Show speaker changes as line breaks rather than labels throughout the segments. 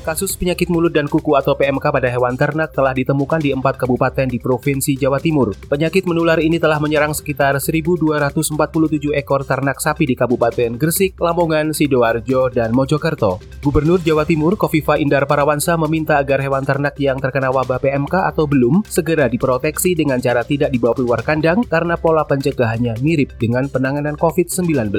Kasus penyakit mulut dan kuku atau PMK pada hewan ternak telah ditemukan di empat kabupaten di Provinsi Jawa Timur. Penyakit menular ini telah menyerang sekitar 1.247 ekor ternak sapi di Kabupaten Gresik, Lamongan, Sidoarjo, dan Mojokerto. Gubernur Jawa Timur Kofifa Indar Parawansa meminta agar hewan ternak yang terkena wabah PMK atau belum segera diproteksi dengan cara tidak dibawa keluar kandang karena pola pencegahannya mirip dengan penanganan COVID-19.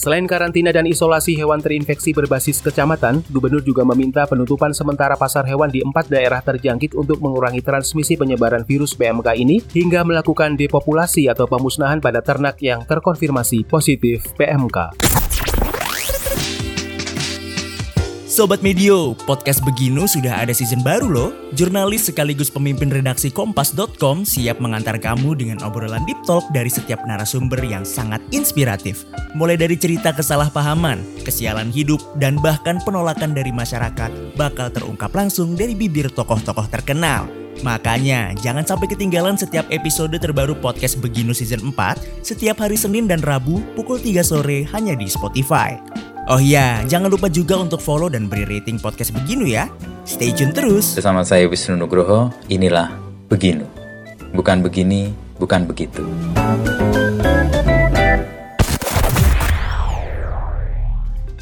Selain karantina dan isolasi hewan terinfeksi berbasis kecamatan, Gubernur juga meminta penutupan sementara pasar hewan di empat daerah terjangkit untuk mengurangi transmisi penyebaran virus PMK ini hingga melakukan depopulasi atau pemusnahan pada ternak yang terkonfirmasi positif PMK.
Sobat Medio, podcast Beginu sudah ada season baru loh. Jurnalis sekaligus pemimpin redaksi Kompas.com siap mengantar kamu dengan obrolan deep talk dari setiap narasumber yang sangat inspiratif. Mulai dari cerita kesalahpahaman, kesialan hidup, dan bahkan penolakan dari masyarakat bakal terungkap langsung dari bibir tokoh-tokoh terkenal. Makanya, jangan sampai ketinggalan setiap episode terbaru podcast Beginu Season 4 setiap hari Senin dan Rabu pukul 3 sore hanya di Spotify. Oh iya, jangan lupa juga untuk follow dan beri rating podcast Beginu ya. Stay tune terus.
Bersama saya Wisnu Nugroho, inilah Beginu. Bukan begini, bukan begitu.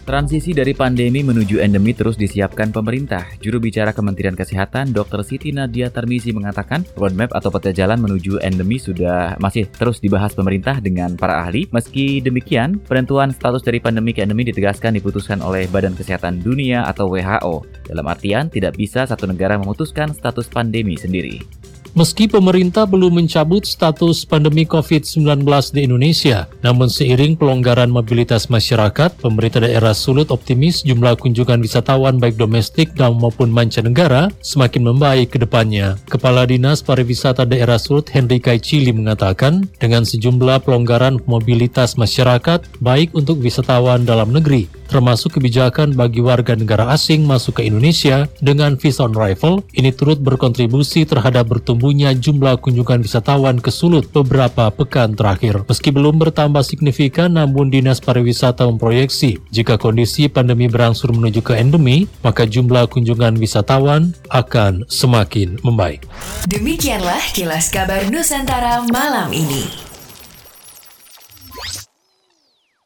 Transisi dari pandemi menuju endemi terus disiapkan pemerintah. Juru bicara Kementerian Kesehatan, Dr. Siti Nadia Tarmizi mengatakan, roadmap atau peta jalan menuju endemi sudah masih terus dibahas pemerintah dengan para ahli. Meski demikian, penentuan status dari pandemi ke endemi ditegaskan diputuskan oleh Badan Kesehatan Dunia atau WHO. Dalam artian, tidak bisa satu negara memutuskan status pandemi sendiri.
Meski pemerintah belum mencabut status pandemi COVID-19 di Indonesia, namun seiring pelonggaran mobilitas masyarakat, pemerintah daerah Sulut optimis jumlah kunjungan wisatawan baik domestik dan maupun mancanegara semakin membaik ke depannya. Kepala Dinas Pariwisata Daerah Sulut Henry Kaicili mengatakan, dengan sejumlah pelonggaran mobilitas masyarakat baik untuk wisatawan dalam negeri, termasuk kebijakan bagi warga negara asing masuk ke Indonesia dengan visa on arrival, ini turut berkontribusi terhadap bertumbuhnya jumlah kunjungan wisatawan ke Sulut beberapa pekan terakhir. Meski belum bertambah signifikan, namun Dinas Pariwisata memproyeksi jika kondisi pandemi berangsur menuju ke endemi, maka jumlah kunjungan wisatawan akan semakin membaik.
Demikianlah kilas kabar Nusantara malam ini.